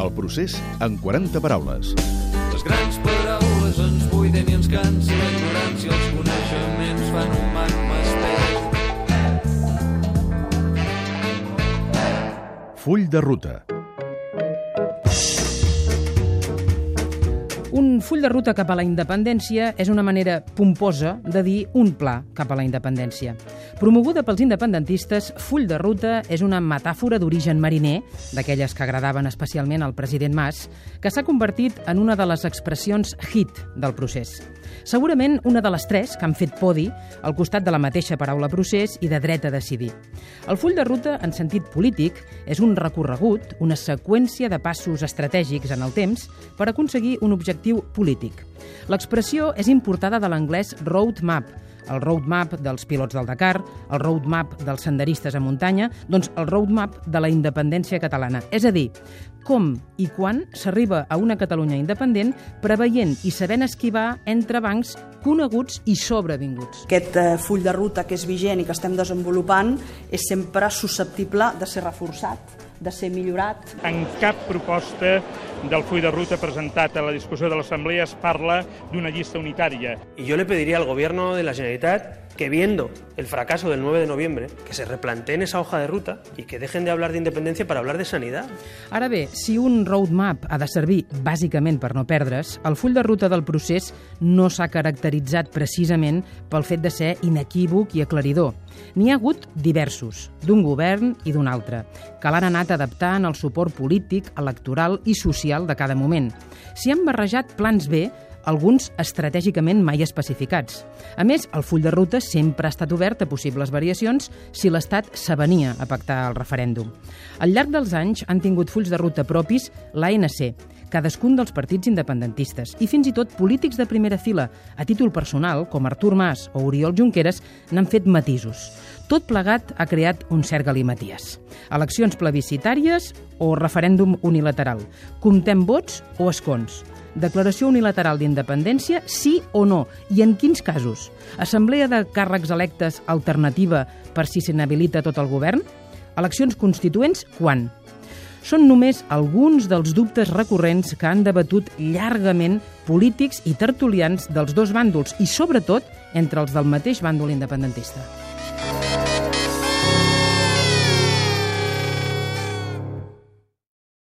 El procés en 40 paraules. Les grans paraules ens buiden i ens cansa la ignorància, els coneixements fan un magma espès. Full de ruta. Un full de ruta cap a la independència és una manera pomposa de dir un pla cap a la independència. Promoguda pels independentistes, full de ruta és una metàfora d'origen mariner, d'aquelles que agradaven especialment al president Mas, que s'ha convertit en una de les expressions hit del procés. Segurament una de les tres que han fet podi al costat de la mateixa paraula procés i de dret a decidir. El full de ruta, en sentit polític, és un recorregut, una seqüència de passos estratègics en el temps per aconseguir un objectiu polític. L'expressió és importada de l'anglès roadmap, el roadmap dels pilots del Dakar, el roadmap dels senderistes a muntanya, doncs el roadmap de la independència catalana. És a dir, com i quan s'arriba a una Catalunya independent preveient i sabent esquivar entre bancs coneguts i sobrevinguts. Aquest eh, full de ruta que és vigent i que estem desenvolupant és sempre susceptible de ser reforçat, de ser millorat. En cap proposta del full de ruta presentat a la discussió de l'Assemblea es parla d'una llista unitària. Y yo le pediría al Gobierno de la Generalitat que viendo el fracaso del 9 de noviembre, que se replanteen esa hoja de ruta y que dejen de hablar de independencia para hablar de sanidad. Ara bé, si un roadmap ha de servir bàsicament per no perdre's, el full de ruta del procés no s'ha caracteritzat precisament pel fet de ser inequívoc i aclaridor. N'hi ha hagut diversos, d'un govern i d'un altre, que l'han anat adaptant al suport polític, electoral i social de cada moment. S'hi han barrejat plans B alguns estratègicament mai especificats. A més, el full de ruta sempre ha estat obert a possibles variacions si l'Estat s'avenia a pactar el referèndum. Al llarg dels anys han tingut fulls de ruta propis l'ANC, cadascun dels partits independentistes i fins i tot polítics de primera fila, a títol personal, com Artur Mas o Oriol Junqueras, n'han fet matisos. Tot plegat ha creat un cert galimaties. Eleccions plebiscitàries o referèndum unilateral. Comptem vots o escons. Declaració unilateral d'independència, sí o no? I en quins casos? Assemblea de càrrecs electes alternativa per si s'inhabilita tot el govern? Eleccions constituents, quan? Són només alguns dels dubtes recurrents que han debatut llargament polítics i tertulians dels dos bàndols i, sobretot, entre els del mateix bàndol independentista.